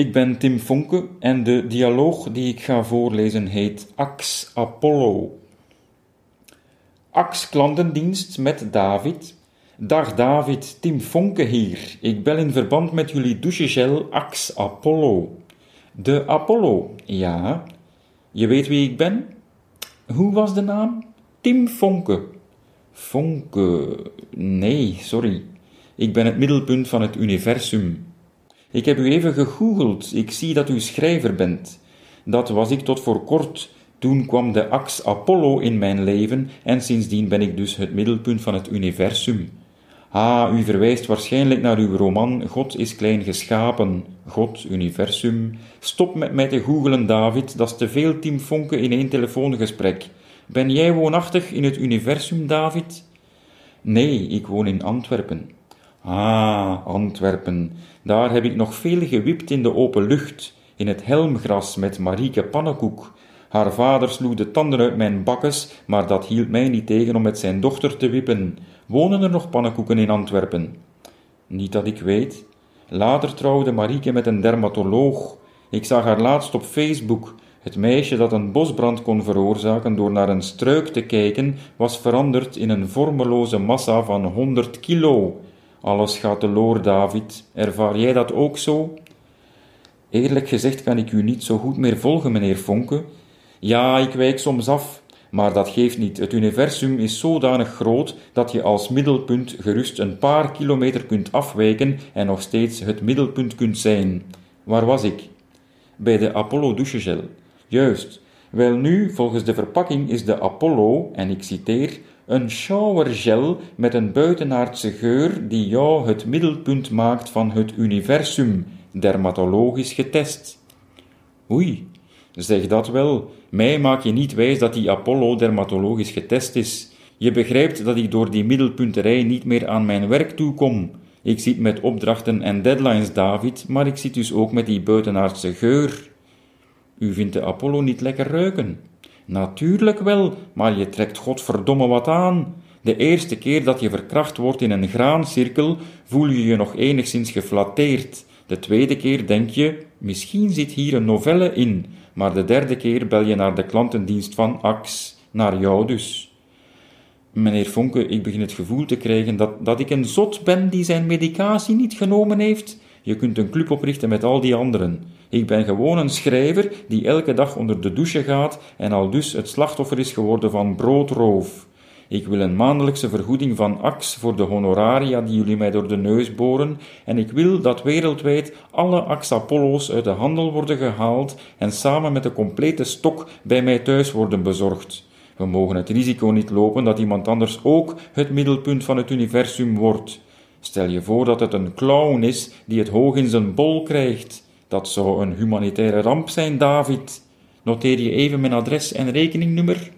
Ik ben Tim Fonke en de dialoog die ik ga voorlezen heet Ax Apollo. Ax klantendienst met David. Dag David, Tim Fonke hier. Ik bel in verband met jullie douchegel Ax Apollo. De Apollo, ja. Je weet wie ik ben? Hoe was de naam? Tim Fonke. Fonke. Nee, sorry. Ik ben het middelpunt van het universum. Ik heb u even gegoogeld. Ik zie dat u schrijver bent. Dat was ik tot voor kort. Toen kwam de ax Apollo in mijn leven en sindsdien ben ik dus het middelpunt van het universum. Ah, u verwijst waarschijnlijk naar uw roman God is klein geschapen. God, universum. Stop met mij te googelen, David, dat is te veel Tim Fonke in één telefoongesprek. Ben jij woonachtig in het universum, David? Nee, ik woon in Antwerpen. Ah, Antwerpen. Daar heb ik nog veel gewipt in de open lucht, in het helmgras met Marieke Pannenkoek. Haar vader sloeg de tanden uit mijn bakkes, maar dat hield mij niet tegen om met zijn dochter te wippen. Wonen er nog pannenkoeken in Antwerpen? Niet dat ik weet. Later trouwde Marieke met een dermatoloog. Ik zag haar laatst op Facebook. Het meisje dat een bosbrand kon veroorzaken door naar een struik te kijken, was veranderd in een vormeloze massa van 100 kilo. Alles gaat loor, David. Ervaar jij dat ook zo? Eerlijk gezegd kan ik u niet zo goed meer volgen, meneer Fonke. Ja, ik wijk soms af, maar dat geeft niet. Het universum is zodanig groot dat je als middelpunt gerust een paar kilometer kunt afwijken en nog steeds het middelpunt kunt zijn. Waar was ik? Bij de Apollo douchegel. Juist. Wel nu, volgens de verpakking is de Apollo, en ik citeer, een showergel met een buitenaardse geur die jou het middelpunt maakt van het universum, dermatologisch getest. Oei, zeg dat wel. Mij maak je niet wijs dat die Apollo dermatologisch getest is. Je begrijpt dat ik door die middelpunterij niet meer aan mijn werk toekom. Ik zit met opdrachten en deadlines, David, maar ik zit dus ook met die buitenaardse geur. U vindt de Apollo niet lekker ruiken? Natuurlijk wel, maar je trekt godverdomme wat aan. De eerste keer dat je verkracht wordt in een graancirkel, voel je je nog enigszins geflatteerd. De tweede keer denk je, misschien zit hier een novelle in, maar de derde keer bel je naar de klantendienst van Ax, naar jou dus. Meneer Fonke, ik begin het gevoel te krijgen dat, dat ik een zot ben die zijn medicatie niet genomen heeft. Je kunt een club oprichten met al die anderen. Ik ben gewoon een schrijver die elke dag onder de douche gaat en al dus het slachtoffer is geworden van broodroof. Ik wil een maandelijkse vergoeding van AX voor de honoraria die jullie mij door de neus boren en ik wil dat wereldwijd alle AX Apollo's uit de handel worden gehaald en samen met de complete stok bij mij thuis worden bezorgd. We mogen het risico niet lopen dat iemand anders ook het middelpunt van het universum wordt. Stel je voor dat het een clown is die het hoog in zijn bol krijgt. Dat zou een humanitaire ramp zijn, David. Noteer je even mijn adres en rekeningnummer?